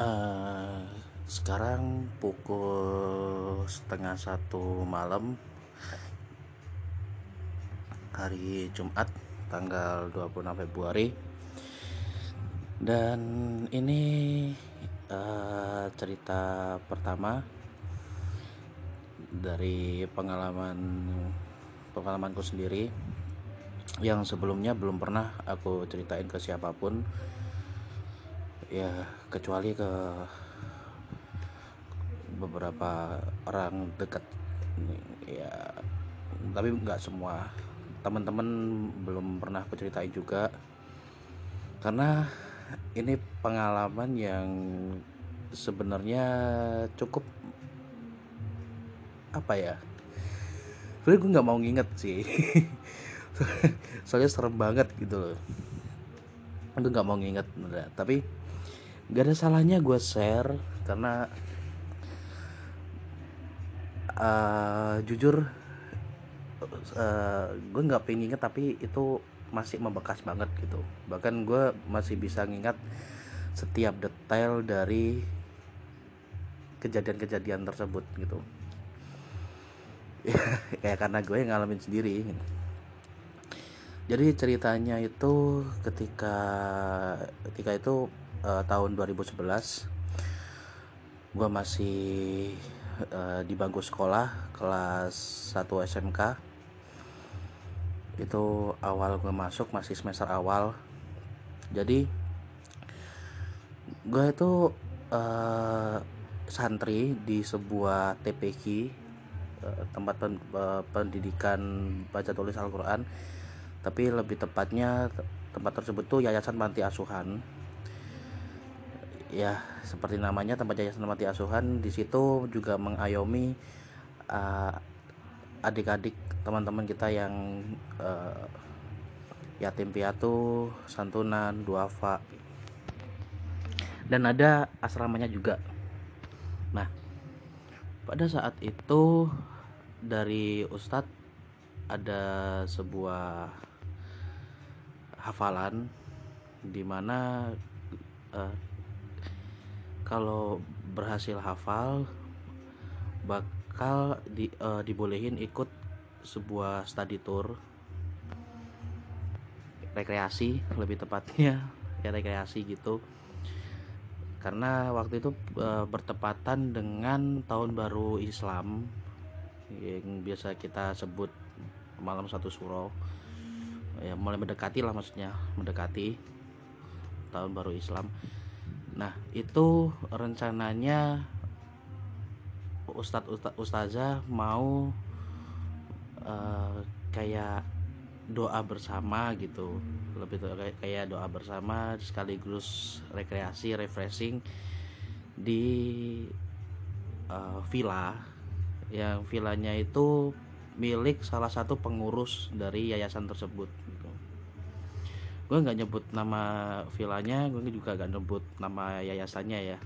uh, sekarang pukul setengah satu malam hari Jumat tanggal 26 Februari. Dan ini uh, cerita pertama dari pengalaman pengalamanku sendiri. Yang sebelumnya belum pernah aku ceritain ke siapa pun ya kecuali ke beberapa orang dekat. Ya tapi nggak semua. Teman-teman belum pernah aku juga. Karena ini pengalaman yang sebenarnya cukup apa ya sebenarnya gue nggak mau nginget sih. Soalnya serem banget gitu loh. Gue nggak mau nginget tapi gak ada salahnya gue share karena uh, jujur uh, gue nggak pengen inget tapi itu masih membekas banget gitu. Bahkan gue masih bisa ngingat setiap detail dari kejadian-kejadian tersebut gitu. Ya karena gue yang ngalamin sendiri jadi ceritanya itu ketika ketika itu uh, tahun 2011 gue masih uh, di bangku sekolah kelas 1 SMK itu awal gue masuk masih semester awal. Jadi gue itu uh, santri di sebuah TPQ tempat pen, pendidikan baca tulis Al-Quran. Tapi lebih tepatnya tempat tersebut tuh yayasan panti asuhan ya seperti namanya tempat yayasan mati asuhan di situ juga mengayomi uh, adik-adik teman-teman kita yang uh, yatim piatu, santunan, duafa dan ada asramanya juga. Nah, pada saat itu dari Ustadz ada sebuah hafalan di mana uh, kalau berhasil hafal bakal di, uh, dibolehin ikut sebuah study tour. Rekreasi lebih tepatnya. Ya rekreasi gitu. Karena waktu itu e, bertepatan dengan tahun baru Islam yang biasa kita sebut malam satu suro. Ya mulai mendekati lah maksudnya mendekati tahun baru Islam Nah, itu rencananya Ustadz Ustazah mau uh, kayak doa bersama gitu. Lebih kayak doa bersama sekaligus rekreasi refreshing di uh, villa. Yang villanya itu milik salah satu pengurus dari yayasan tersebut gue nggak nyebut nama villanya gue juga gak nyebut nama yayasannya ya.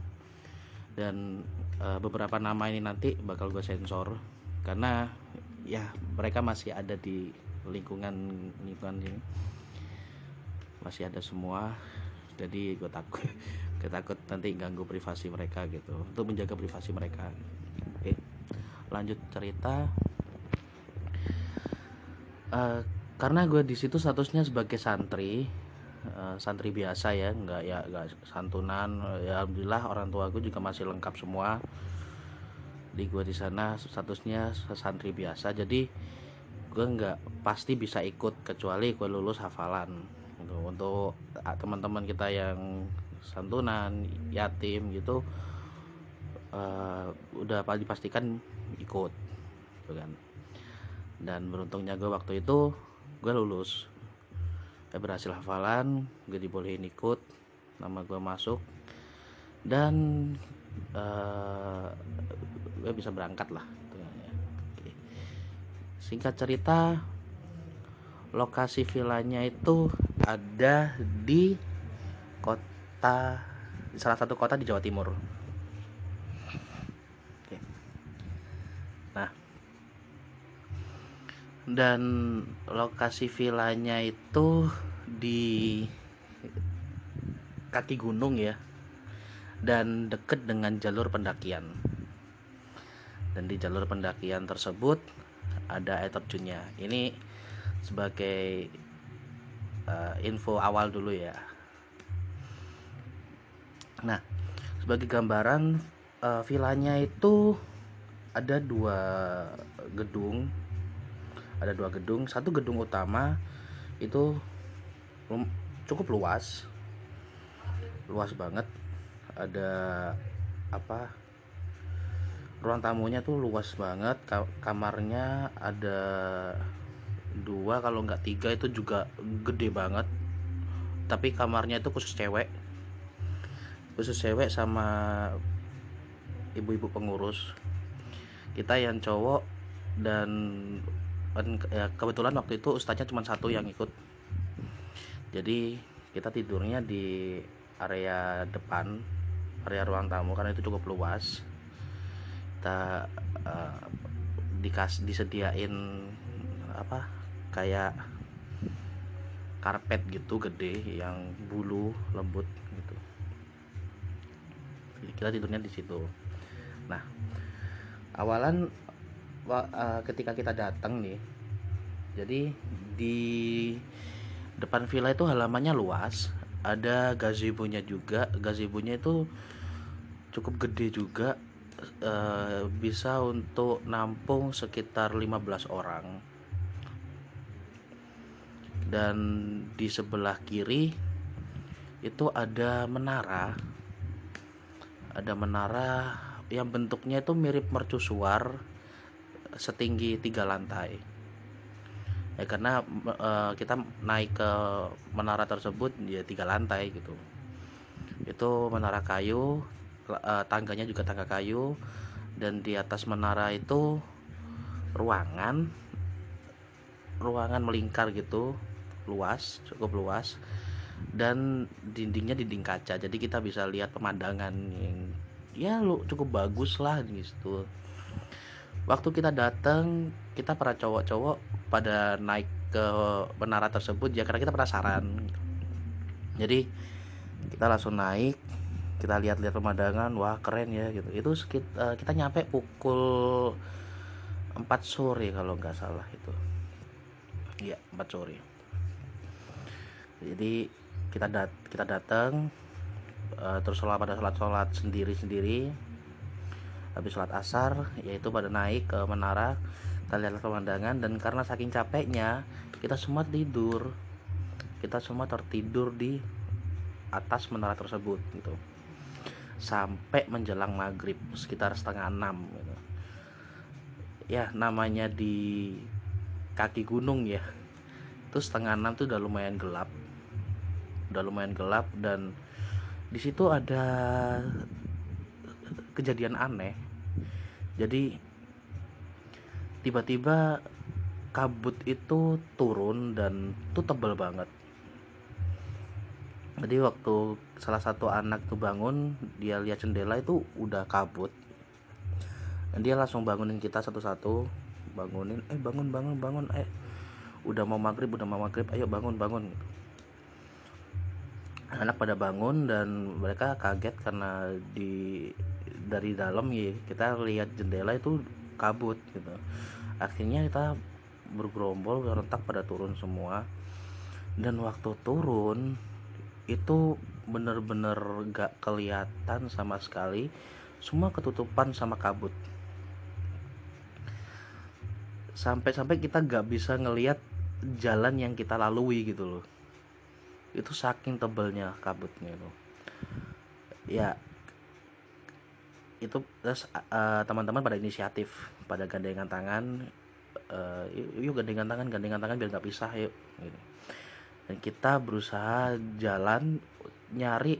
Dan uh, beberapa nama ini nanti bakal gue sensor. Karena ya mereka masih ada di lingkungan lingkungan ini. Masih ada semua. Jadi gue takut gue takut nanti ganggu privasi mereka gitu. Untuk menjaga privasi mereka. Oke lanjut cerita. Uh, karena gue di situ statusnya sebagai santri uh, santri biasa ya nggak ya nggak santunan. Ya alhamdulillah orang tua gue juga masih lengkap semua. Di gue di sana statusnya santri biasa. Jadi gue nggak pasti bisa ikut kecuali gue lulus hafalan. Gitu. untuk teman-teman kita yang santunan yatim gitu uh, udah dipastikan ikut gitu kan. Dan beruntungnya gue waktu itu gue lulus. Gue berhasil hafalan gue dibolehin ikut nama gue masuk. Dan uh, gue bisa berangkat lah. Oke. singkat cerita lokasi villanya itu ada di kota salah satu kota di Jawa Timur dan lokasi villanya itu di kaki gunung ya. Dan dekat dengan jalur pendakian. Dan di jalur pendakian tersebut ada air terjunnya. Ini sebagai uh, info awal dulu ya. Nah sebagai gambaran uh, villanya itu ada dua gedung ada dua gedung. Satu gedung utama itu cukup luas. Luas banget. Ada apa? Ruang tamunya tuh luas banget. Kamarnya ada dua kalau nggak tiga itu juga gede banget. Tapi kamarnya itu khusus cewek. Khusus cewek sama ibu-ibu pengurus. Kita yang cowok dan ya, kebetulan waktu itu ustaznya cuma satu yang ikut. Jadi kita tidurnya di area depan area ruang tamu karena itu cukup luas. Kita uh, dikas disediain apa kayak karpet gitu gede yang bulu lembut gitu. Kita tidurnya di situ. Nah awalan uh, ketika kita datang nih jadi di depan villa itu halamannya luas ada gazebo-nya juga. Gazebo-nya itu cukup gede juga uh, bisa untuk nampung sekitar 15 orang. Dan di sebelah kiri itu ada menara. Ada menara yang bentuknya itu mirip mercusuar setinggi tiga lantai. Ya karena uh, kita naik ke menara tersebut ya tiga lantai gitu. Itu menara kayu uh, tangganya juga tangga kayu dan di atas menara itu ruangan ruangan melingkar gitu luas cukup luas dan dindingnya dinding kaca. Jadi kita bisa lihat pemandangan yang ya lu cukup bagus lah gitu waktu kita datang kita para cowok-cowok pada naik ke menara tersebut ya karena kita penasaran. Jadi kita langsung naik kita lihat-lihat pemandangan wah keren ya gitu. Itu kita, eh, kita nyampe pukul 4 sore kalau nggak salah itu. Iya 4 sore. Jadi kita dat kita datang uh, terus sholat pada sholat sholat sendiri sendiri habis sholat asar yaitu pada naik ke menara kita lihat pemandangan dan karena saking capeknya kita semua tidur. Kita semua tertidur di atas menara tersebut gitu. Sampai menjelang maghrib sekitar setengah enam gitu. ya namanya di kaki gunung ya. Itu setengah enam tuh udah lumayan gelap. Udah lumayan gelap dan di situ ada kejadian aneh jadi tiba-tiba kabut itu turun dan itu tebal banget. Jadi waktu salah satu anak tuh bangun dia lihat jendela itu udah kabut. Dan dia langsung bangunin kita satu-satu. Bangunin eh bangun bangun bangun eh. Udah mau maghrib udah mau maghrib. Ayo bangun bangun. Anak pada bangun dan mereka kaget karena di dari dalam ya kita lihat jendela itu kabut gitu. Akhirnya kita bergerombol rentak pada turun semua. Dan waktu turun itu bener-bener gak kelihatan sama sekali. Semua ketutupan sama kabut. Sampai-sampai kita gak bisa ngelihat jalan yang kita lalui gitu loh. Itu saking tebalnya kabutnya itu. Ya itu terus uh, teman-teman pada inisiatif pada gandengan tangan uh, yuk gandengan tangan gandengan tangan biar nggak pisah yuk gitu. Dan kita berusaha jalan nyari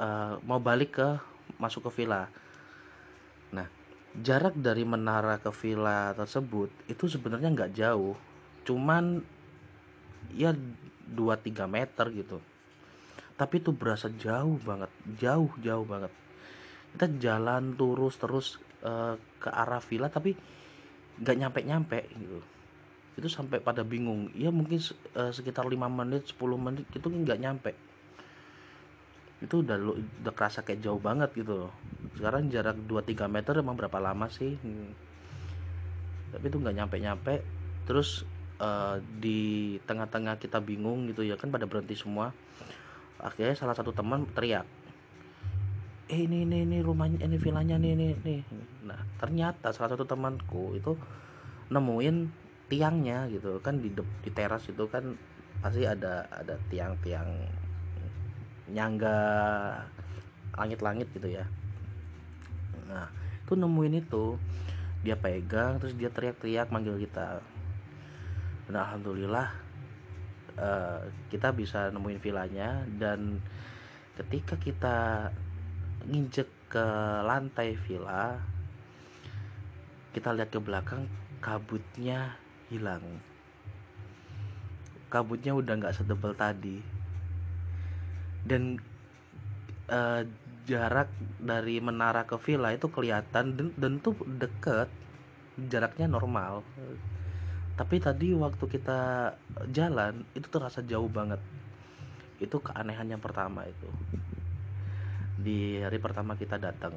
uh, mau balik ke masuk ke villa. Nah jarak dari menara ke villa tersebut itu sebenarnya nggak jauh. Cuman ya 2-3 meter gitu. Tapi itu berasa jauh banget jauh jauh banget kita jalan terus terus uh, ke arah villa tapi nggak nyampe nyampe gitu. Itu sampai pada bingung. Ya mungkin uh, sekitar 5 menit 10 menit itu nggak nyampe. Itu udah lu udah kerasa kayak jauh banget gitu sekarang jarak 2-3 meter emang berapa lama sih? Hmm. tapi itu nggak nyampe-nyampe. Terus uh, di tengah-tengah kita bingung gitu ya kan pada berhenti semua. Akhirnya salah satu teman teriak eh ini ini ini rumahnya ini vilanya nih nih nih. Nah ternyata salah satu temanku itu nemuin tiangnya gitu. Kan di di teras itu kan pasti ada ada tiang-tiang nyangga langit-langit gitu ya. Nah itu nemuin itu dia pegang terus dia teriak-teriak manggil kita. Dan alhamdulillah uh, kita bisa nemuin vilanya dan ketika kita nginjek ke lantai villa kita lihat ke belakang kabutnya hilang. Kabutnya udah nggak setebal tadi. Dan uh, jarak dari menara ke villa itu kelihatan dan, dan tuh deket jaraknya normal. Tapi tadi waktu kita jalan itu terasa jauh banget. Itu keanehan yang pertama itu di hari pertama kita datang.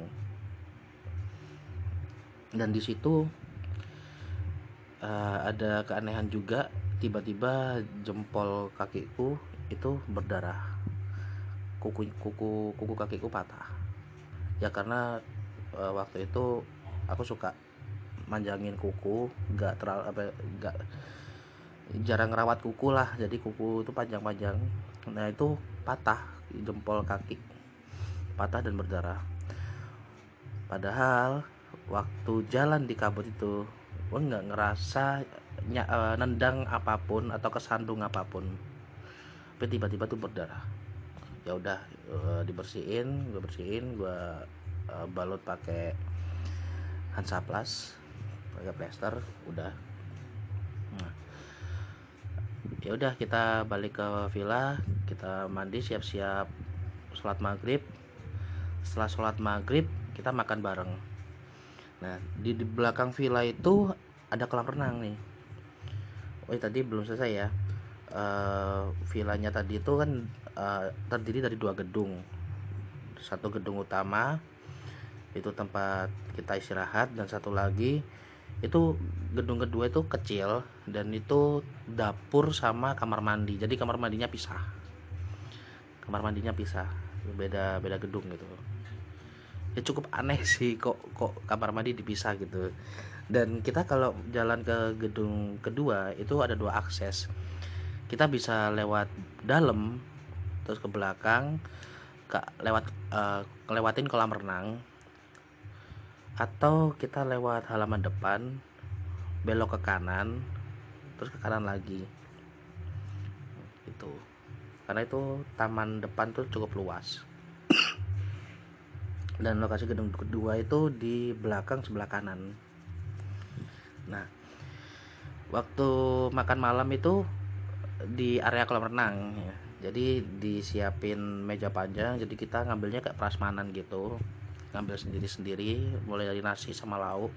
Dan di situ uh, ada keanehan juga tiba-tiba jempol kakiku itu berdarah. Kuku kuku kuku kakiku patah. Ya karena uh, waktu itu aku suka manjangin kuku nggak terlalu apa nggak jarang rawat kuku lah. Jadi kuku itu panjang-panjang. Nah itu patah jempol kaki patah dan berdarah. Padahal waktu jalan di kabut itu gue nggak ngerasa ny- uh, nendang apa pun atau kesandung apa pun. Tapi tiba-tiba tuh berdarah. Ya udah uh, dibersihin gue bersihin gue balut pakai Hansaplas pakai plester udah. Nah, ya udah kita balik ke villa kita mandi siap-siap sholat maghrib setelah sholat maghrib kita makan bareng. Nah di, di belakang villa itu ada kolam renang nih. Oh ya, tadi belum selesai ya. Uh, villanya tadi itu kan uh, terdiri dari dua gedung. Satu gedung utama itu tempat kita istirahat dan satu lagi itu gedung kedua itu kecil dan itu dapur sama kamar mandi. Jadi kamar mandinya pisah. Kamar mandinya pisah. Beda beda gedung gitu ya cukup aneh sih kok kok kamar mandi dipisah gitu. Dan kita kalau jalan ke gedung kedua itu ada dua akses. Kita bisa lewat dalam terus ke belakang ke lewat uh, ngelewatin kolam renang atau kita lewat halaman depan belok ke kanan terus ke kanan lagi. Itu. Karena itu taman depan tuh cukup luas dan lokasi gedung kedua itu di belakang sebelah kanan. Nah waktu makan malam itu di area kolam renang ya. Jadi disiapin meja panjang jadi kita ngambilnya kayak prasmanan gitu. Ngambil sendiri-sendiri mulai dari nasi sama lauk.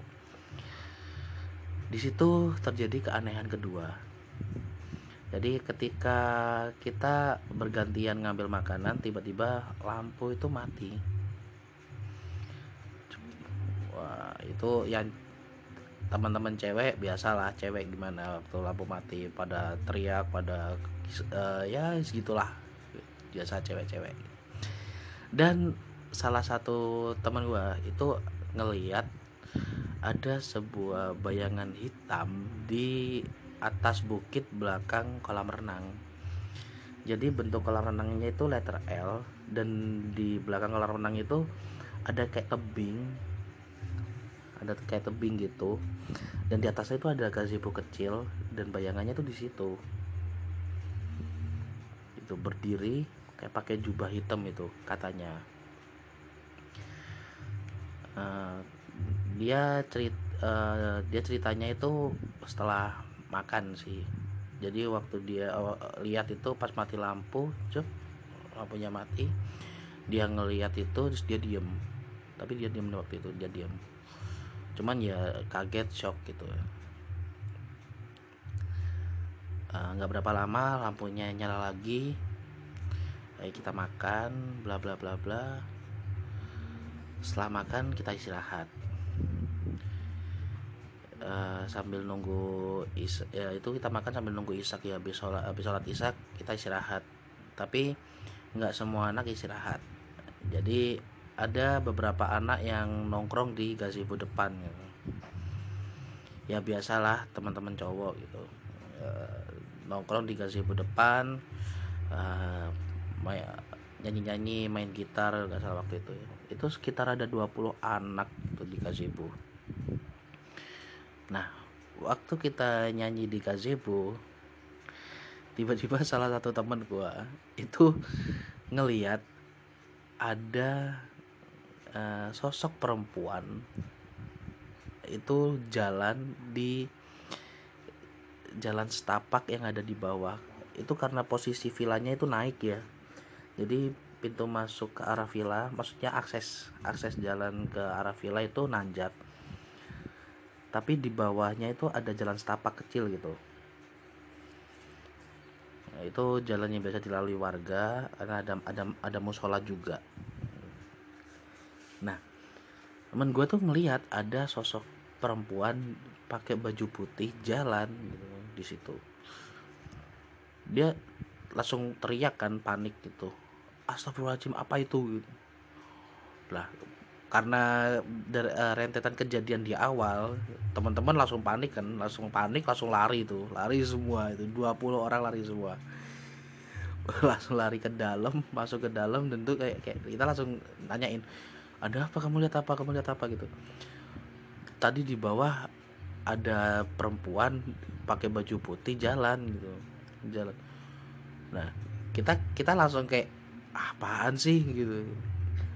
Di situ terjadi keanehan kedua. Jadi ketika kita bergantian ngambil makanan tiba-tiba lampu itu mati itu yang teman-teman cewek biasalah cewek gimana waktu lampu mati pada teriak pada uh, ya segitulah. Biasa cewek-cewek. Dan salah satu teman gua itu ngeliat ada sebuah bayangan hitam di atas bukit belakang kolam renang. Jadi bentuk kolam renangnya itu letter L dan di belakang kolam renang itu ada kayak tebing ada kayak tebing gitu. Dan di atasnya itu ada gazebo kecil dan bayangannya tuh di situ. Itu berdiri kayak pakai jubah hitam itu katanya. Uh, dia cerit uh, dia ceritanya itu setelah makan sih. Jadi waktu dia uh, lihat itu pas mati lampu cep lampunya mati dia ngelihat itu terus dia diem. Tapi dia diem waktu itu dia diem cuman ya kaget shock gitu nggak uh, berapa lama lampunya nyala lagi. Kayak kita makan bla bla bla bla. Setelah makan kita istirahat. Uh, sambil nunggu is ya itu kita makan sambil nunggu isak ya. Habis sholat habis sholat isak kita istirahat. Tapi nggak semua anak istirahat. Jadi ada beberapa anak yang nongkrong di gazebo depan gitu. ya biasalah teman-teman cowok gitu uh, nongkrong di gazebo depan uh, nyanyi-nyanyi main gitar gak salah waktu itu ya. itu sekitar ada 20 anak tuh di gazebo nah waktu kita nyanyi di gazebo tiba-tiba salah satu teman gua itu ngeliat ada uh, sosok perempuan itu jalan di jalan setapak yang ada di bawah. Itu karena posisi vilanya itu naik ya. Jadi pintu masuk ke arah villa maksudnya akses akses jalan ke arah villa itu nanjak. Tapi di bawahnya itu ada jalan setapak kecil gitu. Nah, itu jalan yang biasa dilalui warga ada ada ada musola juga nah temen gue tuh ngelihat ada sosok perempuan pakai baju putih jalan gitu di situ. Dia langsung teriak kan panik gitu. Astagfirullahaladzim apa itu? gitu. Lah karena dari uh, rentetan kejadian di awal teman-teman langsung panik kan langsung panik langsung lari itu lari semua itu 20 orang lari semua. Langsung lari ke dalam masuk ke dalam dan tuh kayak, kayak kita langsung nanyain ada apa? Kamu lihat apa? Kamu lihat apa? Gitu. Tadi di bawah ada perempuan pakai baju putih jalan gitu jalan. Nah kita kita langsung kayak apaan sih? Gitu.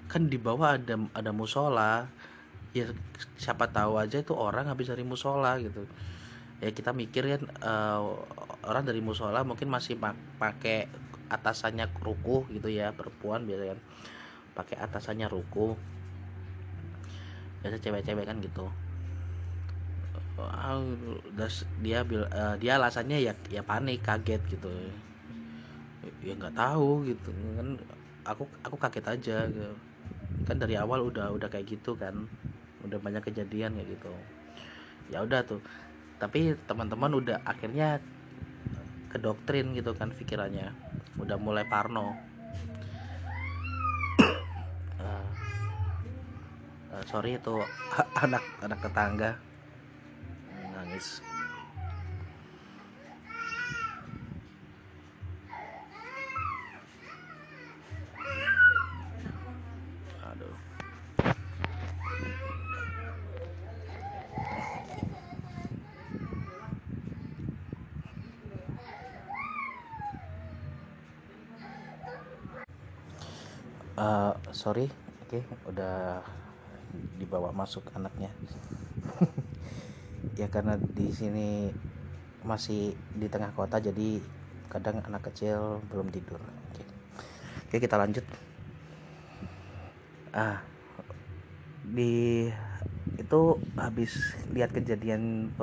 Kan di bawah ada ada musola. Ya siapa tahu aja itu orang habis dari musola gitu. Ya kita mikir kan uh, orang dari musola mungkin masih pakai atasannya ruku gitu ya perempuan biasa kan. Pakai atasannya ruku biasa cewek-cewek kan gitu. Dia uh, dia alasannya ya ya panik kaget gitu. Ya nggak tahu gitu kan aku aku kaget aja gitu. kan dari awal udah udah kayak gitu kan. Udah banyak kejadian kayak gitu. Ya udah tuh. Tapi teman-teman udah akhirnya ke doktrin gitu kan pikirannya. Udah mulai parno. Uh, uh, sorry itu anak anak tetangga. Nangis. Uh, sorry oke okay, udah dibawa masuk anaknya. Ya karena di sini masih di tengah kota jadi kadang anak kecil belum tidur. Oke okay, kita lanjut. Ah di itu habis lihat kejadian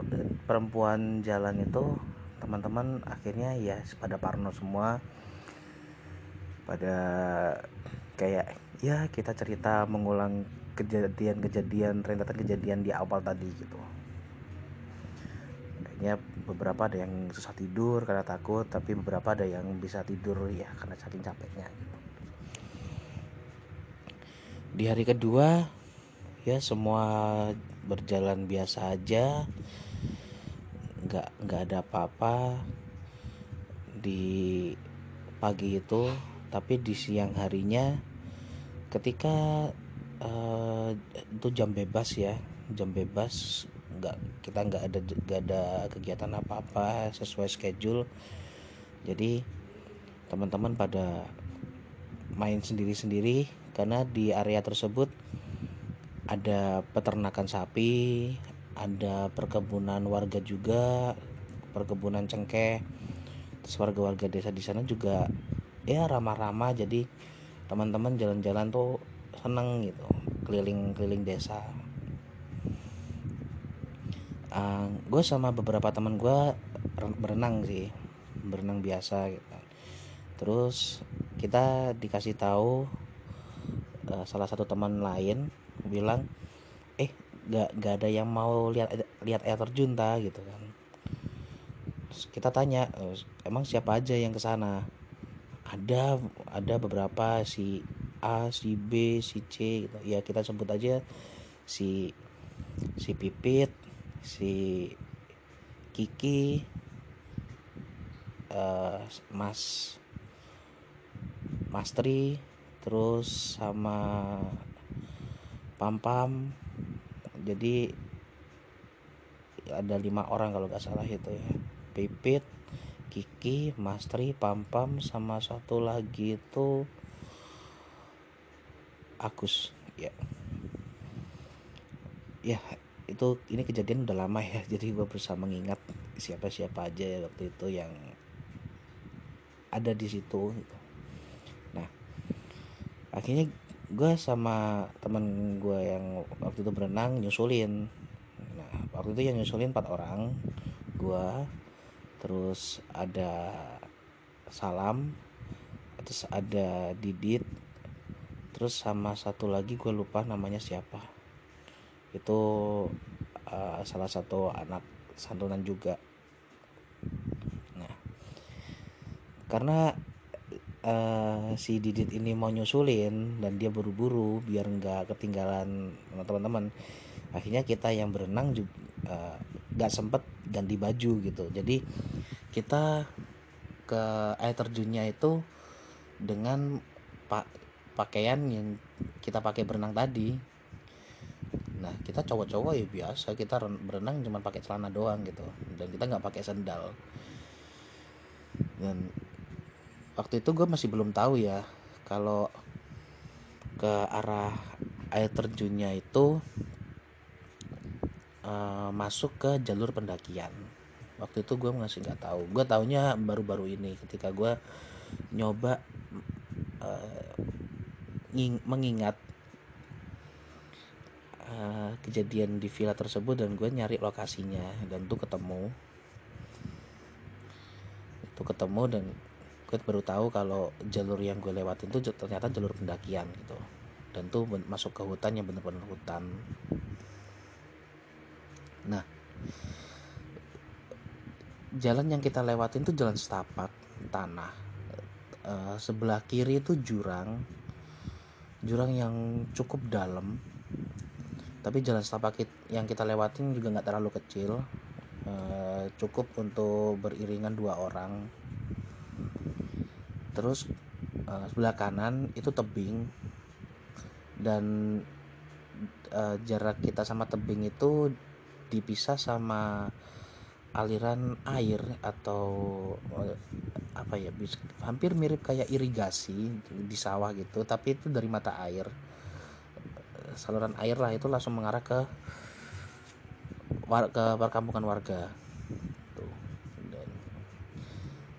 perempuan jalan itu teman-teman akhirnya ya pada parno semua. Pada kayak ya kita cerita mengulang kejadian-kejadian rentetan kejadian di awal tadi gitu. Kayaknya beberapa ada yang susah tidur karena takut tapi beberapa ada yang bisa tidur ya karena saking capeknya gitu. Di hari kedua ya semua berjalan biasa aja. Nggak nggak ada apa-apa. Di pagi itu tapi di siang harinya ketika uh, itu jam bebas ya. Jam bebas nggak kita nggak ada nggak ada kegiatan apa apa sesuai schedule. Jadi teman-teman pada main sendiri-sendiri karena di area tersebut ada peternakan sapi ada perkebunan warga juga perkebunan cengkeh terus warga-warga desa di sana juga ya ramah-ramah. Jadi teman-teman jalan-jalan tuh seneng gitu keliling-keliling desa. Uh, ah, gue sama beberapa teman gue berenang sih berenang biasa gitu. Terus kita dikasih tahu uh, salah satu teman lain bilang eh gak, gak ada yang mau lihat lihat air terjun ta gitu kan. Kita tanya emang siapa aja yang ke sana? Ada ada beberapa si A si B si C gitu. Ya kita sebut aja si si Pipit si Kiki uh, Mas Mastri terus sama Pam Pam jadi ada lima orang kalau nggak salah itu ya. Pipit Kiki Mastri Pam Pam sama satu lagi itu Agus. Ya. Ya itu ini kejadian udah lama ya jadi gue berusaha mengingat siapa siapa aja ya waktu itu yang ada di situ gitu. Akhirnya gue sama temen gue yang waktu itu berenang nyusulin. Nah waktu itu yang nyusulin empat orang gue terus ada salam terus ada didit terus sama satu lagi gue lupa namanya siapa. Itu uh, salah satu anak santunan juga. Nah karena uh, si Didit ini mau nyusulin dan dia buru-buru biar nggak ketinggalan teman-teman akhirnya kita yang berenang juga uh, nggak sempet ganti baju gitu. Jadi kita ke air terjunnya itu dengan pak pakaian yang kita pakai berenang tadi. Nah kita cowok-cowok ya biasa kita berenang cuma pakai celana doang gitu dan kita nggak pakai sandal dan waktu itu gue masih belum tahu ya kalau ke arah air terjunnya itu uh, masuk ke jalur pendakian. Waktu itu gue masih nggak tahu. Gue taunya baru-baru ini ketika gue nyoba uh, mengingat uh, kejadian di villa tersebut dan gue nyari lokasinya dan tuh ketemu. Itu ketemu dan gue baru tahu kalau jalur yang gue lewatin tuh ternyata jalur pendakian gitu. Dan tuh masuk ke hutan yang bener-bener hutan. Nah jalan yang kita lewatin tuh jalan setapak tanah. E, sebelah kiri itu jurang jurang yang cukup dalam tapi jalan setapak yang kita lewatin juga nggak terlalu kecil e, cukup untuk beriringan dua orang. Terus uh, sebelah kanan itu tebing dan uh, jarak kita sama tebing itu dipisah sama aliran air atau apa ya hampir mirip kayak irigasi di sawah gitu tapi itu dari mata air. Saluran air lah itu langsung mengarah ke ke perkampungan warga.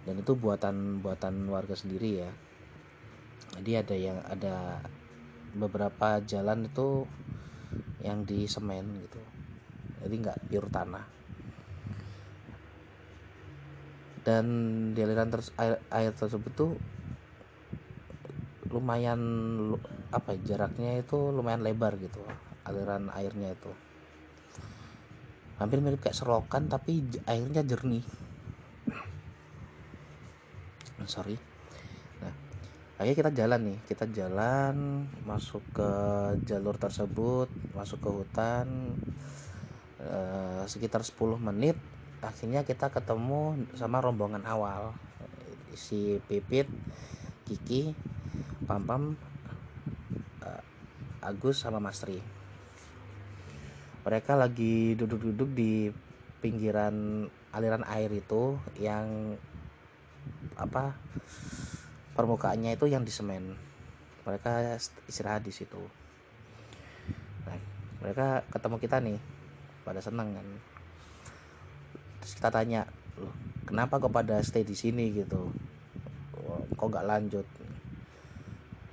Dan itu buatan buatan warga sendiri ya. Jadi ada yang ada beberapa jalan itu yang di semen gitu. Jadi nggak pure tanah dan di aliran ter air, air tersebut tuh lumayan apa ya, jaraknya itu lumayan lebar gitu aliran airnya itu. Hampir mirip kayak selokan tapi airnya jernih. Sorry. Nah akhirnya kita jalan nih kita jalan masuk ke jalur tersebut masuk ke hutan eh, sekitar 10 menit akhirnya kita ketemu sama rombongan awal. Si Pipit Kiki Pampam eh, Agus sama Mastri mereka lagi duduk-duduk di pinggiran aliran air itu yang apa permukaannya itu yang di semen. Mereka istirahat di situ. Nah, mereka ketemu kita nih pada senang kan terus kita tanya loh kenapa kok pada stay di sini? Gitu. Kok nggak lanjut.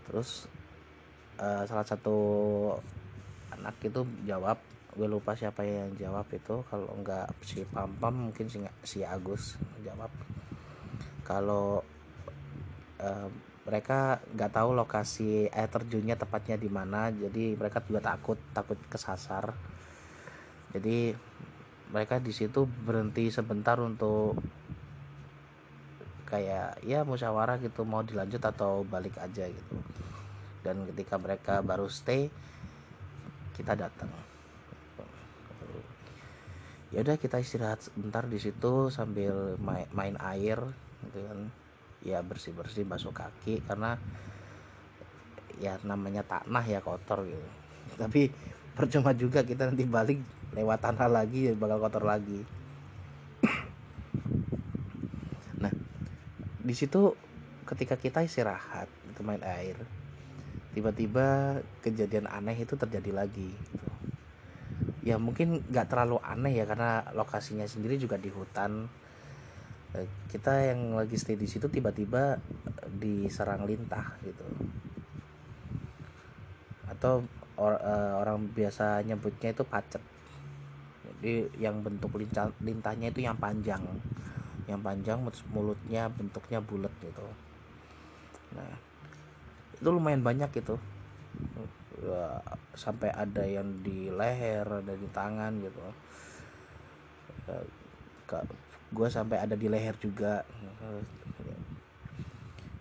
Terus uh, salah satu anak itu jawab gue lupa siapa yang jawab itu. Kalau nggak si pam pam mungkin si si Agus jawab. Kalau uh, mereka nggak tahu lokasi air terjunnya tepatnya di mana jadi mereka juga takut takut kesasar. Jadi mereka di situ berhenti sebentar untuk kayak ya musyawarah gitu mau dilanjut atau balik aja gitu. Dan ketika mereka baru stay kita datang. Ya udah kita istirahat sebentar di situ sambil main, air gitu kan. Ya bersih bersih basuh kaki karena ya namanya tanah ya kotor gitu. Tapi percuma juga kita nanti balik lewat tanah lagi ya bakal kotor lagi. Di situ ketika kita istirahat itu main air tiba-tiba kejadian aneh itu terjadi lagi gitu. ya mungkin nggak terlalu aneh ya karena lokasinya sendiri juga di hutan. Eh, kita yang lagi stay di situ tiba-tiba diserang lintah gitu. Atau or, uh, orang biasa nyebutnya itu pacet. Jadi yang bentuk lintah, lintahnya itu yang panjang. Yang panjang mulutnya bentuknya bulat gitu. Nah itu lumayan banyak gitu ya, sampai ada yang di leher ada di tangan gitu. Ya, gue sampai ada di leher juga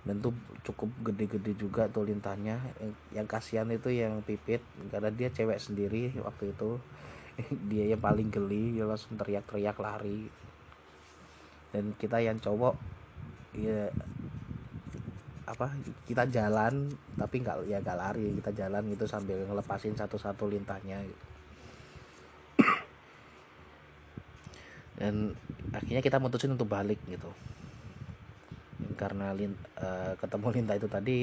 dan tuh cukup gede-gede juga tuh lintahnya. Yang, yang kasihan itu yang pipit. Karena dia cewek sendiri waktu itu. Dia yang paling geli dia langsung teriak-teriak lari. Dan kita yang cowok ya apa kita jalan tapi nggak ya nggak lari. Kita jalan gitu sambil ngelepasin satu-satu lintahnya. Dan akhirnya kita mutusin untuk balik gitu karena lint, uh, ketemu lintah itu tadi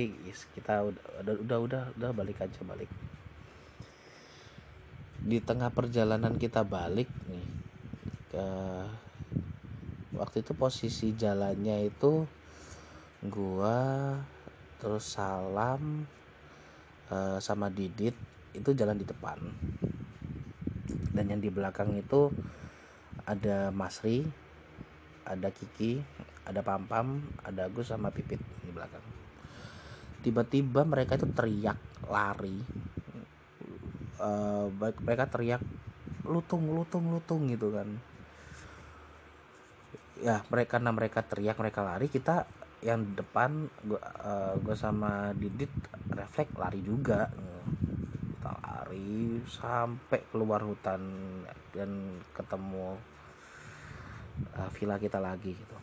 kita udah, udah udah udah udah balik aja balik. Di tengah perjalanan kita balik nih ke waktu itu posisi jalannya itu gua terus salam uh, sama Didit itu jalan di depan. Dan yang di belakang itu ada Masri ada Kiki ada Pampam ada Agus sama Pipit di belakang. Tiba-tiba mereka itu teriak lari. Uh, mereka teriak lutung lutung lutung gitu kan. Ya mereka karena mereka teriak mereka lari kita yang depan gua uh, gua sama Didit refleks lari juga. Kita lari sampai keluar hutan dan ketemu uh, villa kita lagi gitu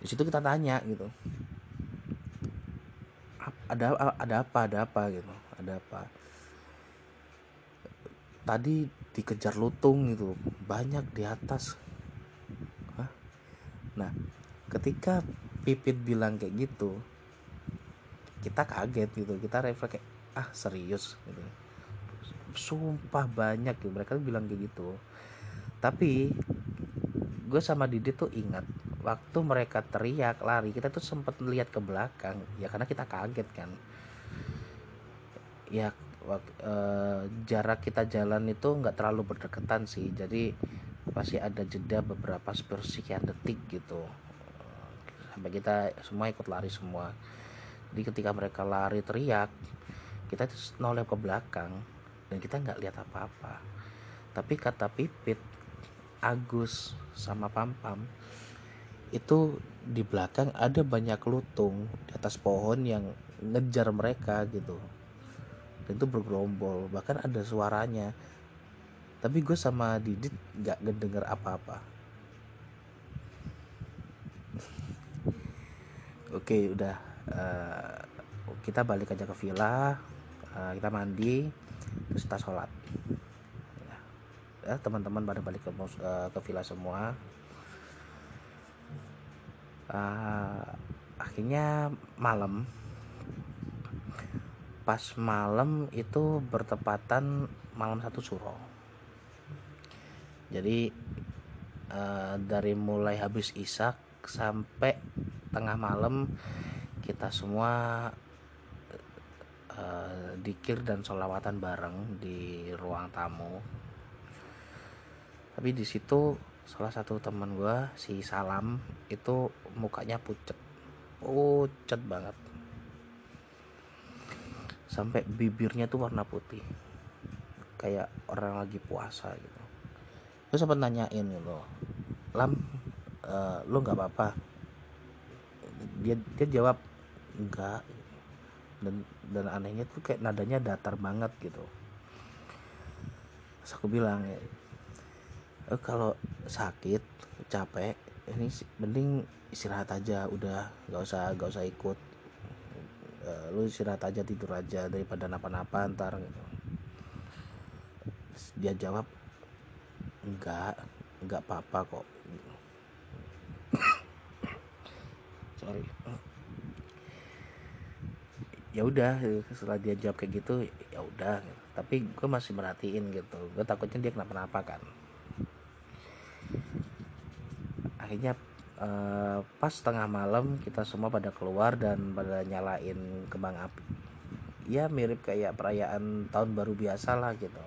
di situ kita tanya gitu. Ada ada apa ada apa gitu ada apa. Tadi dikejar lutung gitu banyak di atas. Nah ketika pipit bilang kayak gitu kita kaget gitu kita refleks kayak ah serius? Gitu. Sumpah banyak. Gitu. Mereka bilang kayak gitu. Tapi gue sama Didi tuh ingat waktu mereka teriak lari kita tuh sempet lihat ke belakang. Ya karena kita kaget kan. Ya waktu, eh, jarak kita jalan itu nggak terlalu berdekatan sih. Jadi pasti ada jeda beberapa sepersekian detik gitu. Sampai kita semua ikut lari semua. Jadi ketika mereka lari teriak kita noleh ke belakang dan kita nggak lihat apa-apa. Tapi kata Pipit Agus sama Pampam itu di belakang ada banyak lutung di atas pohon yang ngejar mereka gitu. Dan itu bergerombol bahkan ada suaranya. Tapi gue sama Didit nggak ngedenger apa-apa. Oke udah uh, kita balik aja ke villa uh, kita mandi terus kita sholat. Ya teman-teman pada balik ke uh, ke villa semua uh, akhirnya malam. Pas malam itu bertepatan malam satu suro. Jadi uh, dari mulai habis isak sampai tengah malam kita semua uh, dikir dan solawatan bareng di ruang tamu. Tapi di situ salah satu teman gue si Salam itu mukanya pucet. Pucet banget. Sampai bibirnya tuh warna putih. Kayak orang lagi puasa gitu. Gue sempat nanyain gitu lam uh, lo nggak apa-apa? Dia dia jawab enggak dan dan anehnya tuh kayak nadanya datar banget gitu. Terus aku bilang ya e, kalau sakit capek ini mending istirahat aja udah nggak usah nggak usah ikut. E, lu istirahat aja tidur aja daripada napa-napa ntar gitu. Dia jawab enggak enggak apa-apa kok. Sorry. Ya udah setelah dia jawab kayak gitu ya udah. Tapi gue masih merhatiin gitu. Gue takutnya dia kenapa-napa kan akhirnya uh, pas tengah malam kita semua pada keluar dan pada nyalain kembang api. Ya mirip kayak perayaan tahun baru biasa lah gitu.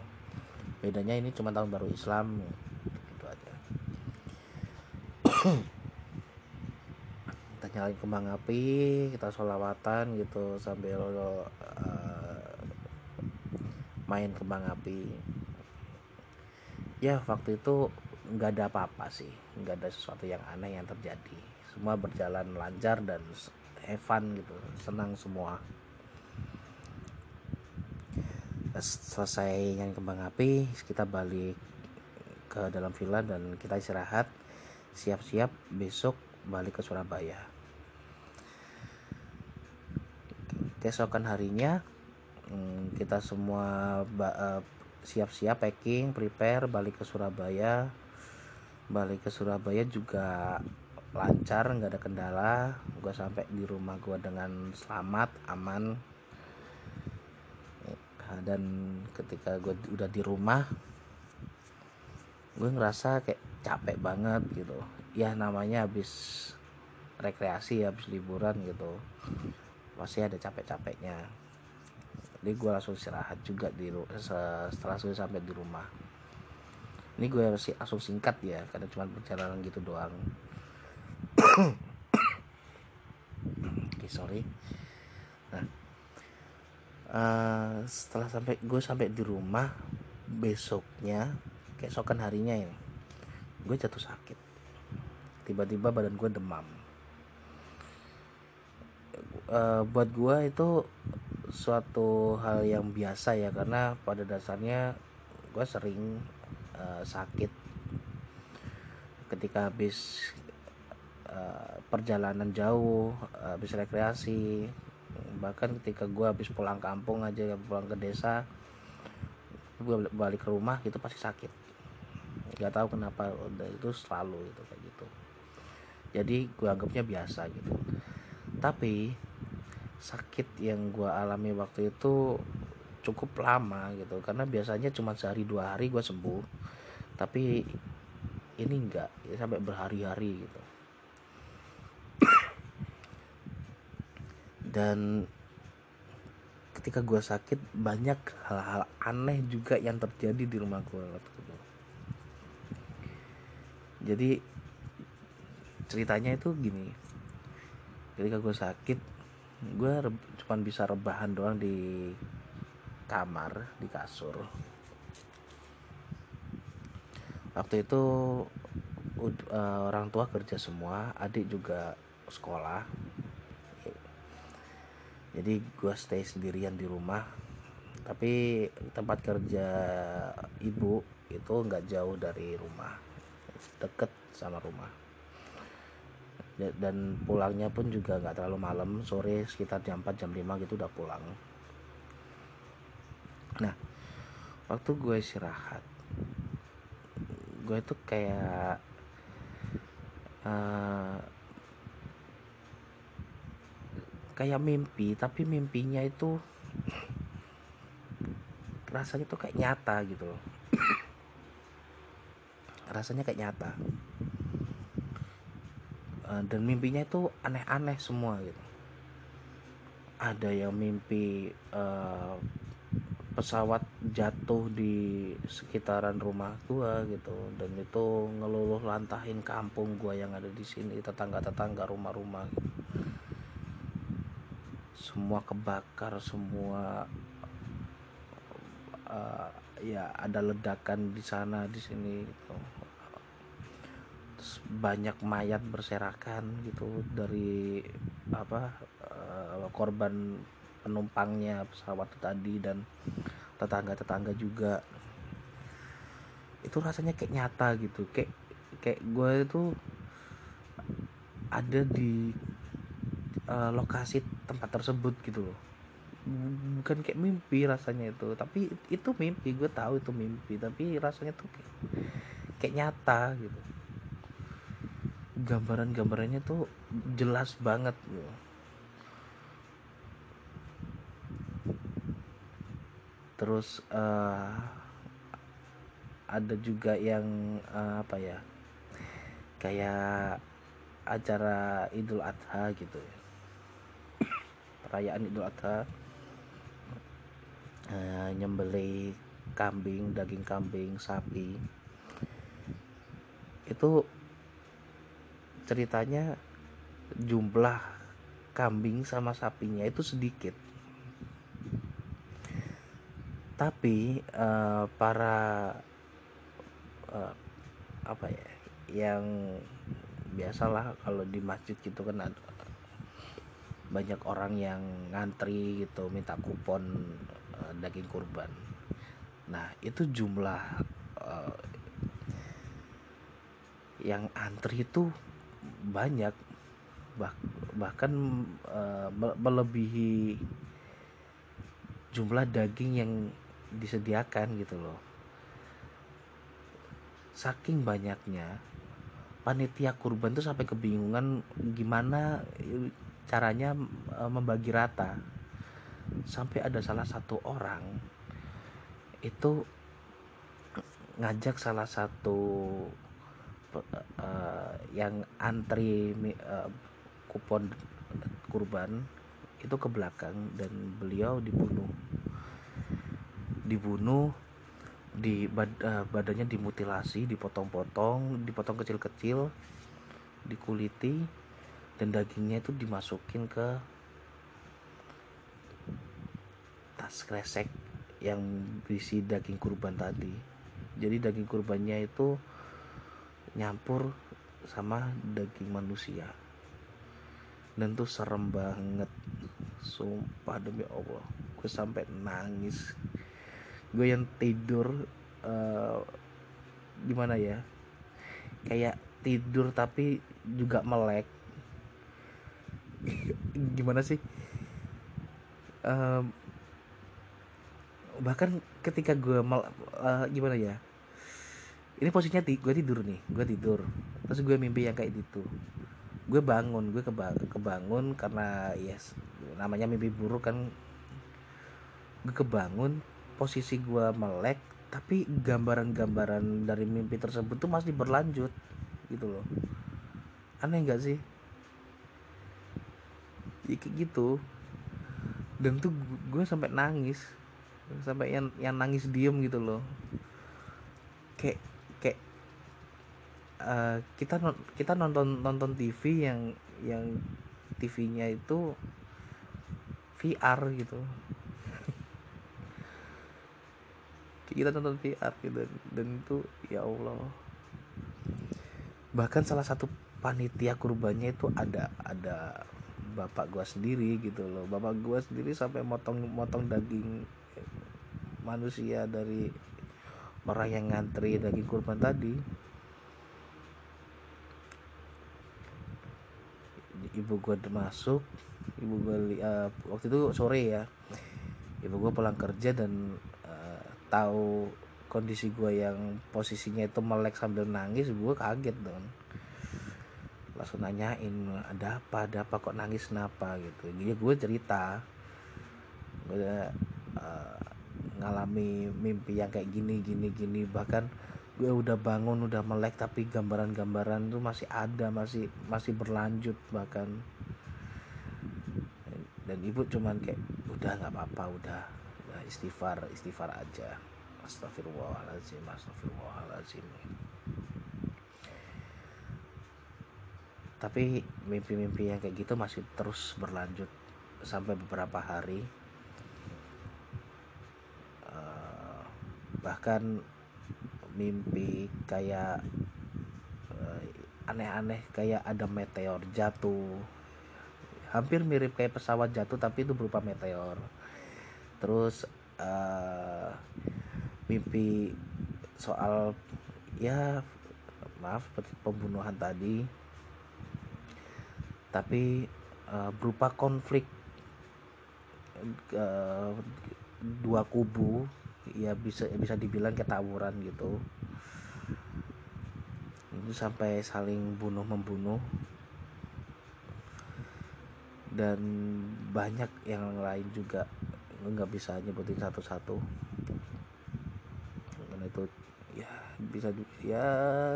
Bedanya ini cuma tahun baru Islam gitu aja. Nyalain kembang api kita sholawatan gitu sambil uh, main kembang api. Ya waktu itu nggak ada apa-apa sih. Nggak ada sesuatu yang aneh yang terjadi. Semua berjalan lancar dan fun gitu. Senang semua. Selesai nyanyi kembang api kita balik ke dalam villa dan kita istirahat. Siap-siap besok balik ke Surabaya. Keesokan harinya hmm, kita semua eh, siap-siap packing prepare balik ke Surabaya balik ke Surabaya juga lancar nggak ada kendala. Gue sampai di rumah gue dengan selamat aman. Dan ketika gue udah di rumah gue ngerasa kayak capek banget gitu. Ya namanya habis rekreasi habis liburan gitu masih ada capek-capeknya. Jadi gue langsung istirahat juga di setelah sudah sampai di rumah ini gue masih langsung singkat ya karena cuma perjalanan gitu doang. Oke okay, sorry. Nah uh, setelah sampai gue sampai di rumah besoknya keesokan harinya ini gue jatuh sakit. Tiba-tiba badan gue demam. Uh, buat gua itu suatu hal yang biasa ya karena pada dasarnya gue sering uh, sakit. Ketika habis uh, perjalanan jauh habis rekreasi bahkan ketika gue habis pulang kampung aja pulang ke desa gue balik ke rumah itu pasti sakit. Nggak tahu kenapa itu selalu itu kayak gitu. Jadi gue anggapnya biasa gitu. Tapi sakit yang gue alami waktu itu cukup lama gitu. Karena biasanya cuma sehari dua hari gue sembuh. Tapi ini enggak ya sampai berhari-hari gitu. Dan ketika gue sakit banyak hal-hal aneh juga yang terjadi di rumah gue waktu itu. Jadi ceritanya itu gini. Ketika gue sakit gue cuma bisa rebahan doang di kamar di kasur. Waktu itu uh, orang tua kerja semua adik juga sekolah. Jadi gue stay sendirian di rumah. Tapi tempat kerja ibu itu nggak jauh dari rumah deket sama rumah. Dan pulangnya pun juga nggak terlalu malam sore sekitar jam 4 jam 5 gitu udah pulang nah waktu gue istirahat gue itu kayak uh, kayak mimpi tapi mimpinya itu rasanya tuh kayak nyata gitu loh. Rasanya kayak nyata. Eh, dan mimpinya itu aneh-aneh semua gitu. Ada yang mimpi uh, pesawat jatuh di sekitaran rumah gua gitu dan itu ngeluluh lantahin kampung gua yang ada di sini tetangga-tetangga rumah-rumah gitu. semua kebakar semua uh, ya ada ledakan di sana di sini gitu. Banyak mayat berserakan gitu dari apa uh, korban penumpangnya pesawat tadi dan tetangga-tetangga juga. Itu rasanya kayak nyata gitu. Kayak kayak gue itu ada di uh, lokasi tempat tersebut gitu loh. Bukan kayak mimpi rasanya itu tapi itu mimpi. Gue tahu itu mimpi tapi rasanya tuh kayak, kayak nyata gitu. Gambaran-gambarannya tuh jelas banget gitu. Terus uh, ada juga yang uh, apa ya kayak acara Idul Adha gitu. Ya perayaan Idul Adha. Uh, nyembeli kambing daging kambing sapi. Itu ceritanya jumlah kambing sama sapinya itu sedikit tapi uh, para uh, apa ya yang biasalah kalau di masjid gitu kan ada banyak orang yang ngantri gitu minta kupon uh, daging kurban. Nah itu jumlah uh, yang antri itu banyak. Bah bahkan uh, melebihi jumlah daging yang disediakan gitu loh. Saking banyaknya panitia kurban tuh sampai kebingungan gimana caranya e, membagi rata. Sampai ada salah satu orang itu ngajak salah satu uh, yang antri uh, kupon kurban itu ke belakang dan beliau dibunuh dibunuh di bad, uh, badannya dimutilasi dipotong-potong dipotong kecil-kecil dikuliti dan dagingnya itu dimasukin ke tas kresek yang berisi daging kurban tadi. Jadi daging kurbannya itu nyampur sama daging manusia. Dan tuh serem banget. Sumpah demi Allah. Gue sampai nangis gue yang tidur uh, gimana ya kayak tidur tapi juga melek. Gimana sih? Um, bahkan ketika gue mal, uh, gimana ya ini posisinya gue tidur nih gue tidur. Terus gue mimpi yang kayak gitu. Gue bangun gue kebang kebangun karena yes namanya mimpi buruk kan. Gue kebangun posisi gue melek tapi gambaran-gambaran dari mimpi tersebut tuh masih berlanjut gitu loh. Aneh gak sih? Ya, kayak gitu. Dan tuh gue sampai nangis. Sampai yang yang nangis diem gitu loh. Kayak kayak uh, kita kita nonton nonton TV yang yang TV-nya itu VR gitu kita nonton VR gitu. Dan itu ya Allah. Bahkan salah satu panitia kurbannya itu ada ada bapak gua sendiri gitu loh. Bapak gua sendiri sampai motong motong daging manusia dari orang yang ngantri daging kurban tadi. Ibu gua masuk ibu gua uh, waktu itu sore ya. Ibu gua pulang kerja dan tahu kondisi gue yang posisinya itu melek sambil nangis gue kaget dong langsung nanyain ada apa? Ada apa? Kok nangis? Kenapa? Gitu. Jadi gue cerita. Gue uh, ngalami mimpi yang kayak gini gini gini. Bahkan gue udah bangun udah melek tapi gambaran-gambaran tuh masih ada masih masih berlanjut bahkan. Dan ibu cuman kayak udah nggak apa-apa udah istighfar istighfar aja. Astagfirullahaladzim astagfirullahaladzim tapi mimpi-mimpi yang kayak gitu masih terus berlanjut sampai beberapa hari. Uh, bahkan mimpi kayak uh, aneh-aneh kayak ada meteor jatuh. Hampir mirip kayak pesawat jatuh tapi itu berupa meteor. Terus uh, mimpi soal ya maaf pembunuhan tadi. Tapi uh, berupa konflik uh, dua kubu ya bisa bisa dibilang ketawuran gitu. Itu sampai saling bunuh membunuh. Dan banyak yang lain juga nggak bisa nyebutin satu-satu. Karena itu ya bisa ya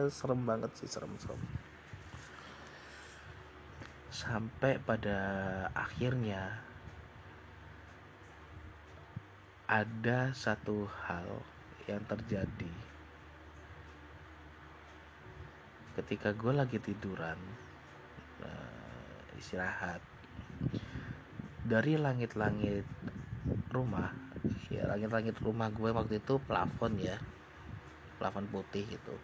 serem banget sih serem-serem sampai pada akhirnya ada satu hal yang terjadi. Ketika gue lagi tiduran uh, istirahat dari langit-langit rumah. Ya langit-langit rumah gue waktu itu plafon ya. Plafon putih gitu.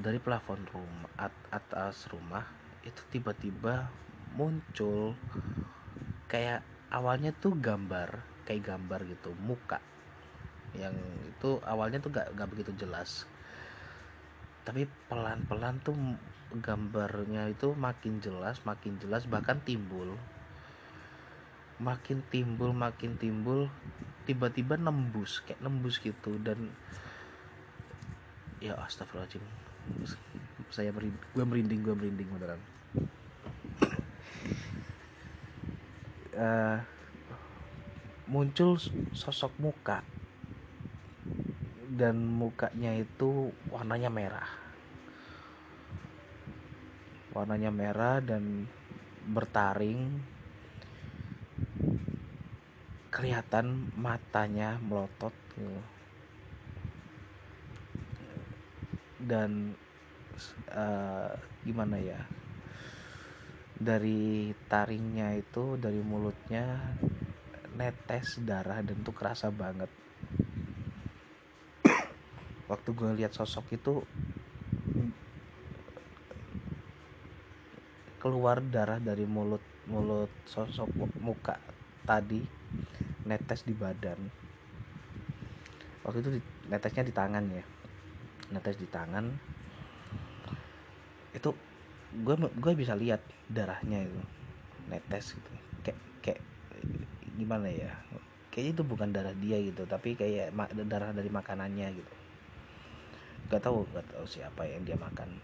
Dari plafon rumah at atas rumah itu tiba-tiba muncul kayak awalnya tuh gambar kayak gambar gitu muka. Yang itu awalnya tuh gak, gak begitu jelas. Tapi pelan-pelan tuh gambarnya itu makin jelas makin jelas bahkan timbul makin timbul makin timbul tiba-tiba nembus kayak nembus gitu. Dan ya astagfirullahaladzim. Saya merinding, gue merinding gue merinding beneran. Uh, muncul sosok muka. Dan mukanya itu warnanya merah. Warnanya merah dan bertaring kelihatan matanya melotot gitu. dan uh, gimana ya dari taringnya itu dari mulutnya netes darah dan tuh kerasa banget waktu gue lihat sosok itu keluar darah dari mulut mulut sosok muka tadi netes di badan. Waktu itu netesnya di tangan ya. Netes di tangan. Itu gue gue bisa lihat darahnya itu netes gitu. Kayak kayak gimana ya? Kayaknya itu bukan darah dia gitu tapi kayak darah dari makanannya gitu. Gak tahu gak tahu siapa yang dia makan.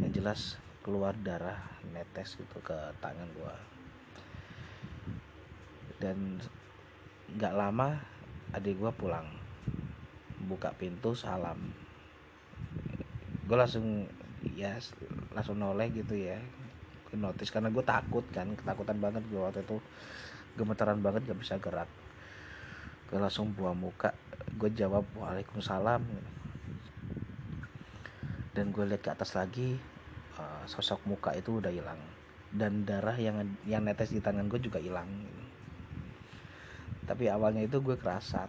Yang jelas keluar darah netes gitu ke tangan gue dan nggak lama adik gue pulang. Buka pintu salam. Gue langsung ya langsung noleh gitu ya. Notice karena gue takut kan ketakutan banget gue waktu itu. Gemetaran banget gak bisa gerak. Gue langsung buah muka. Gue jawab waalaikumsalam. Dan gue lihat ke atas lagi uh, sosok muka itu udah hilang. Dan darah yang yang netes di tangan gue juga hilang tapi awalnya itu gue kerasa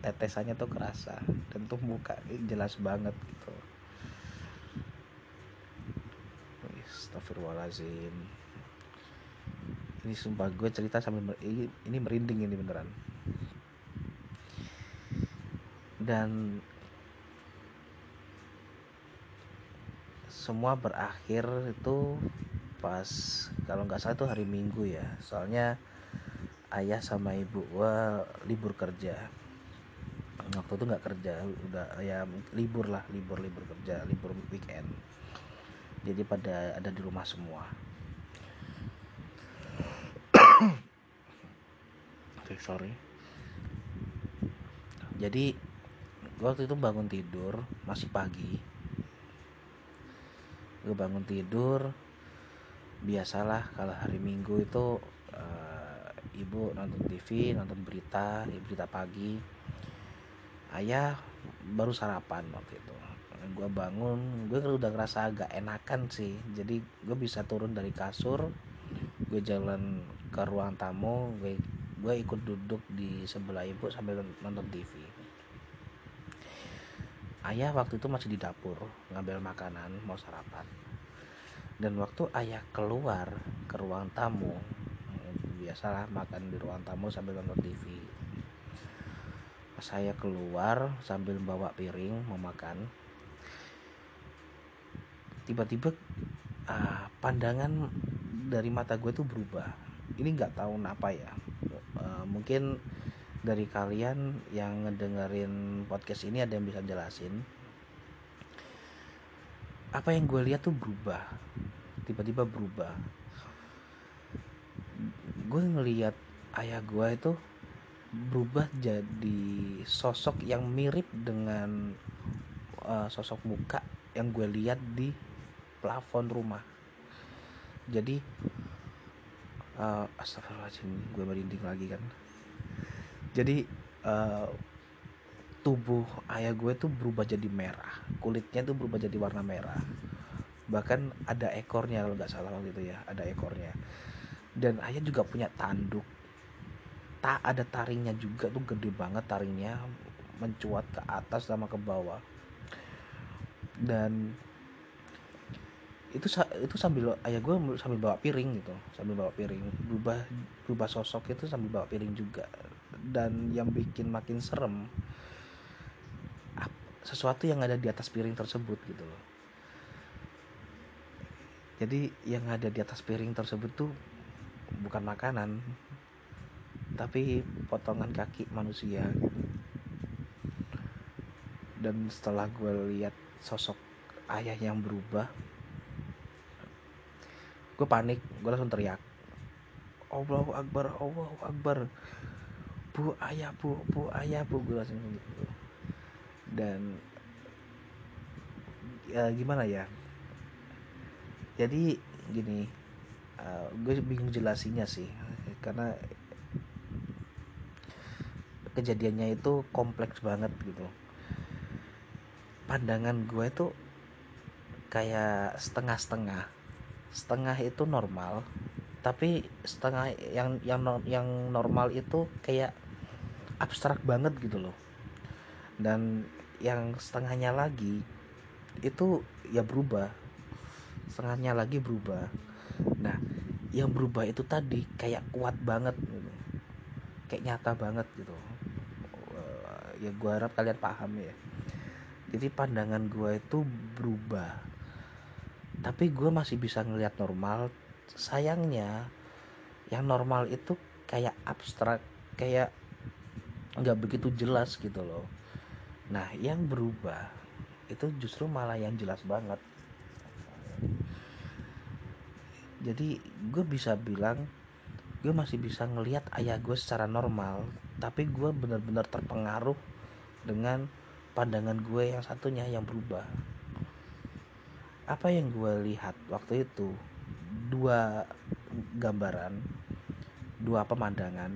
tetesannya tuh kerasa dan tuh muka jelas banget gitu. Astagfirullahaladzim. Ini sumpah gue cerita sambil ini, ini merinding ini beneran. Dan semua berakhir itu pas kalau nggak salah itu hari minggu ya. Soalnya ayah sama ibu gue libur kerja. Waktu itu nggak kerja udah ya libur lah libur libur kerja libur weekend. Jadi pada ada di rumah semua. Oke okay, sorry. Jadi waktu itu bangun tidur masih pagi. Gue bangun tidur biasalah kalau hari minggu itu uh, ibu nonton TV nonton berita berita pagi. Ayah baru sarapan waktu itu. Gue bangun gue kan udah ngerasa agak enakan sih. Jadi gue bisa turun dari kasur gue jalan ke ruang tamu gue gue ikut duduk di sebelah ibu sambil nonton TV ayah waktu itu masih di dapur ngambil makanan mau sarapan. Dan waktu ayah keluar ke ruang tamu biasalah makan di ruang tamu sambil nonton TV saya keluar sambil bawa piring mau makan tiba-tiba uh, pandangan dari mata gue tuh berubah. Ini nggak tahu kenapa ya. Uh, mungkin dari kalian yang ngedengerin podcast ini ada yang bisa jelasin. Apa yang gue lihat tuh berubah tiba-tiba berubah gue ngelihat ayah gue itu berubah jadi sosok yang mirip dengan uh, sosok muka yang gue lihat di plafon rumah. Jadi uh, astagfirullahaladzim gue merinding lagi kan. Jadi uh, tubuh ayah gue tuh berubah jadi merah. Kulitnya tuh berubah jadi warna merah. Bahkan ada ekornya kalau nggak salah waktu itu ya ada ekornya dan ayah juga punya tanduk. Tak ada taringnya juga tuh gede banget taringnya mencuat ke atas sama ke bawah. Dan itu itu sambil ayah gue sambil bawa piring gitu sambil bawa piring. Berubah berubah sosok itu sambil bawa piring juga. Dan yang bikin makin serem sesuatu yang ada di atas piring tersebut gitu loh. Jadi yang ada di atas piring tersebut tuh bukan makanan tapi potongan kaki manusia. Dan setelah gue lihat sosok ayah yang berubah gue panik gue langsung teriak Allahu Akbar Allahu Akbar. Bu ayah bu bu ayah bu. Gue langsung gitu. Dan ya gimana ya? Jadi gini uh, gue bingung jelasinya sih. Karena kejadiannya itu kompleks banget gitu. Pandangan gue tuh kayak setengah-setengah. Setengah itu normal tapi setengah yang yang yang normal itu kayak abstrak banget gitu loh. Dan yang setengahnya lagi itu ya berubah. Setengahnya lagi berubah nah yang berubah itu tadi kayak kuat banget gitu. Kayak nyata banget gitu. Ya gue harap kalian paham ya. Jadi pandangan gue itu berubah. Tapi gue masih bisa ngelihat normal. Sayangnya yang normal itu kayak abstrak kayak nggak begitu jelas gitu loh. Nah yang berubah itu justru malah yang jelas banget jadi gue bisa bilang gue masih bisa ngelihat ayah gue secara normal tapi gue benar-benar terpengaruh dengan pandangan gue yang satunya yang berubah. Apa yang gue lihat waktu itu dua gambaran dua pemandangan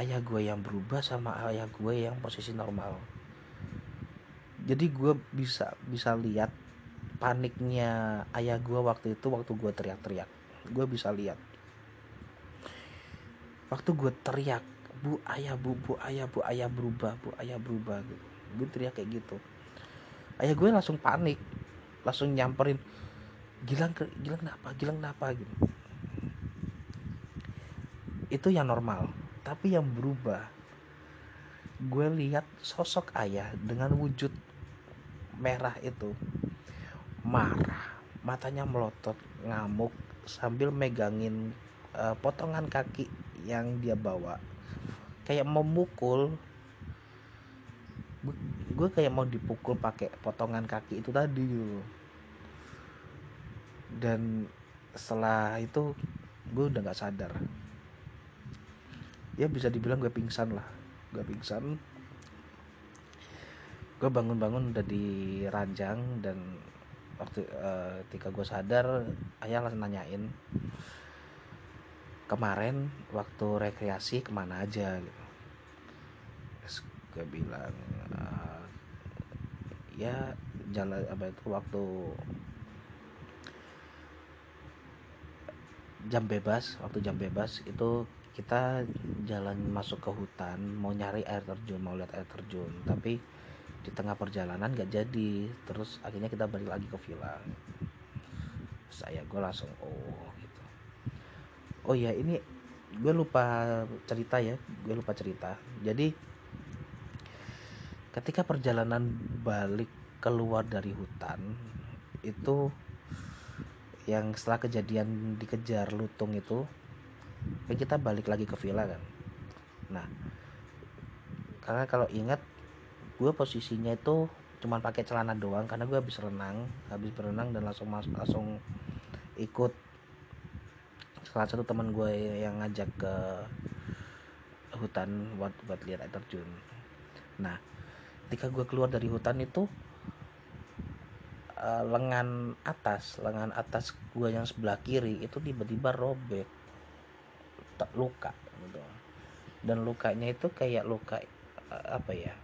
ayah gue yang berubah sama ayah gue yang posisi normal. Jadi gue bisa bisa lihat paniknya ayah gue waktu itu waktu gue teriak-teriak. Gue bisa lihat. Waktu gue teriak bu ayah bu bu ayah bu ayah berubah bu ayah berubah gitu. Gue teriak kayak gitu. Ayah gue langsung panik langsung nyamperin Gilang Gilang kenapa? Gilang kenapa? Gitu. Itu yang normal. Tapi yang berubah gue lihat sosok ayah dengan wujud merah itu marah. Matanya melotot ngamuk sambil megangin uh, potongan kaki yang dia bawa. Kayak memukul gue kayak mau dipukul pakai potongan kaki itu tadi gitu dan setelah itu gue udah nggak sadar. Ya bisa dibilang gue pingsan lah. Gue pingsan. Gue bangun-bangun udah di ranjang dan waktu uh, ketika gue sadar ayah langsung nanyain kemarin waktu rekreasi ke mana aja? Gitu. Gue bilang uh, ya jalan apa itu waktu jam bebas waktu jam bebas itu kita jalan masuk ke hutan mau nyari air terjun mau lihat air terjun. Tapi di tengah perjalanan gak jadi. Terus akhirnya kita balik lagi ke villa. Saya gue langsung oh gitu. Oh ya ini gue lupa cerita ya gue lupa cerita. Jadi ketika perjalanan balik keluar dari hutan itu yang setelah kejadian dikejar lutung itu kan kita balik lagi ke villa kan. Nah karena kalau ingat gue posisinya itu cuman pakai celana doang karena gue habis renang habis berenang dan langsung masuk langsung ikut salah satu teman gue yang ngajak ke hutan buat buat lihat air terjun. Nah ketika gue keluar dari hutan itu uh, lengan atas lengan atas gue yang sebelah kiri itu tiba-tiba robek tak luka gitu. Dan lukanya itu kayak luka uh, apa ya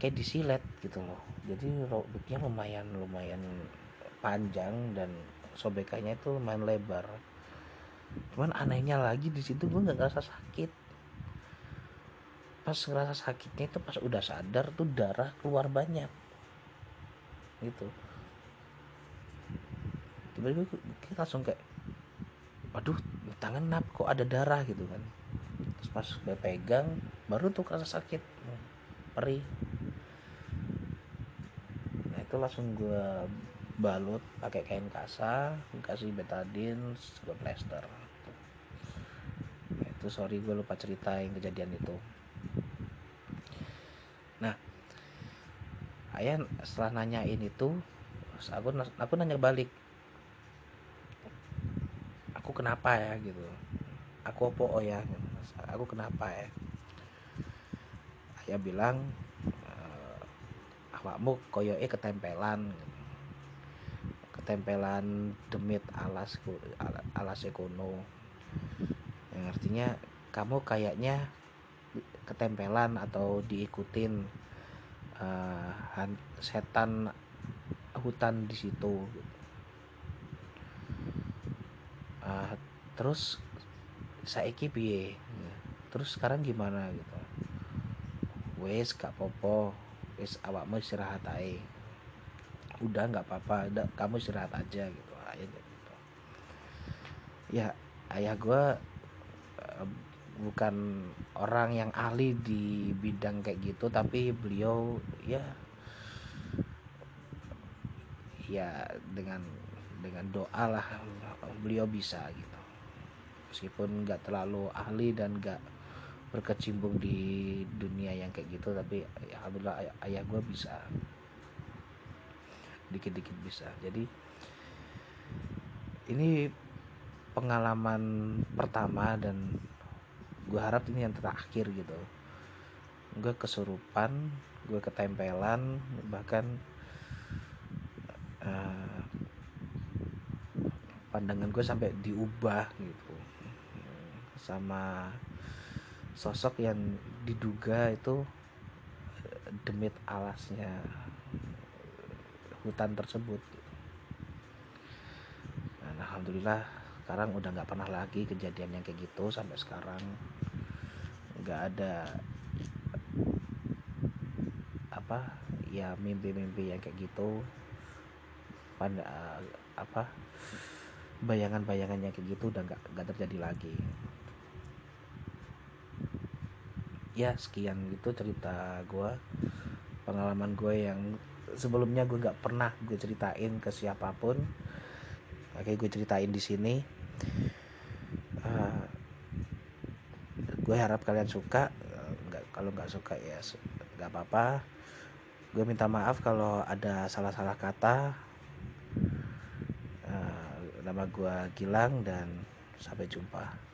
kayak disilet gitu loh. Jadi robeknya lumayan lumayan panjang dan sobekannya itu lumayan lebar. Cuman anehnya lagi di situ gue nggak ngerasa sakit. Pas ngerasa sakitnya itu pas udah sadar tuh darah keluar banyak. Gitu. Tiba-tiba kita langsung kayak waduh tangan nap kok ada darah? gitu kan. Terus pas gue pegang baru tuh kerasa sakit. Perih itu langsung gue balut pakai kain kasa kasih betadine gue plester. Itu sorry gue lupa cerita yang kejadian itu. Nah ayah setelah nanyain itu aku aku nanya balik aku kenapa ya? gitu. Aku apa oh ya? Aku kenapa ya? Ayah bilang awakmu koyoke ketempelan. Ketempelan demit alas alas ekono yang artinya kamu kayaknya ketempelan atau diikutin uh, setan hutan di situ. Uh, terus saiki piye? Terus sekarang gimana gitu? Wes gak popo wis awakmu istirahat aja udah nggak apa-apa. Kamu istirahat aja gitu. Ayah gitu. Ya ayah gue bukan orang yang ahli di bidang kayak gitu tapi beliau ya ya dengan dengan doa lah beliau bisa gitu. Meskipun nggak terlalu ahli dan nggak berkecimpung di dunia yang kayak gitu tapi ya, alhamdulillah ayah, ayah gue bisa. Dikit-dikit bisa. Jadi ini pengalaman pertama dan gue harap ini yang terakhir gitu. Gue kesurupan gue ketempelan bahkan uh, pandangan gue sampai diubah gitu. Sama sosok yang diduga itu eh, demit alasnya hutan tersebut. Dan alhamdulillah sekarang udah nggak pernah lagi kejadian yang kayak gitu sampai sekarang. Nggak ada apa ya mimpi-mimpi yang kayak gitu. Pada apa bayangan-bayangan yang kayak gitu udah nggak terjadi lagi ya sekian gitu cerita gue pengalaman gue yang sebelumnya gue nggak pernah gue ceritain ke siapa pun. Oke gue ceritain di sini. Uh, gue harap kalian suka. Nggak kalau nggak suka ya nggak apa-apa. Gue minta maaf kalau ada salah-salah kata. Uh, nama gue Gilang dan sampai jumpa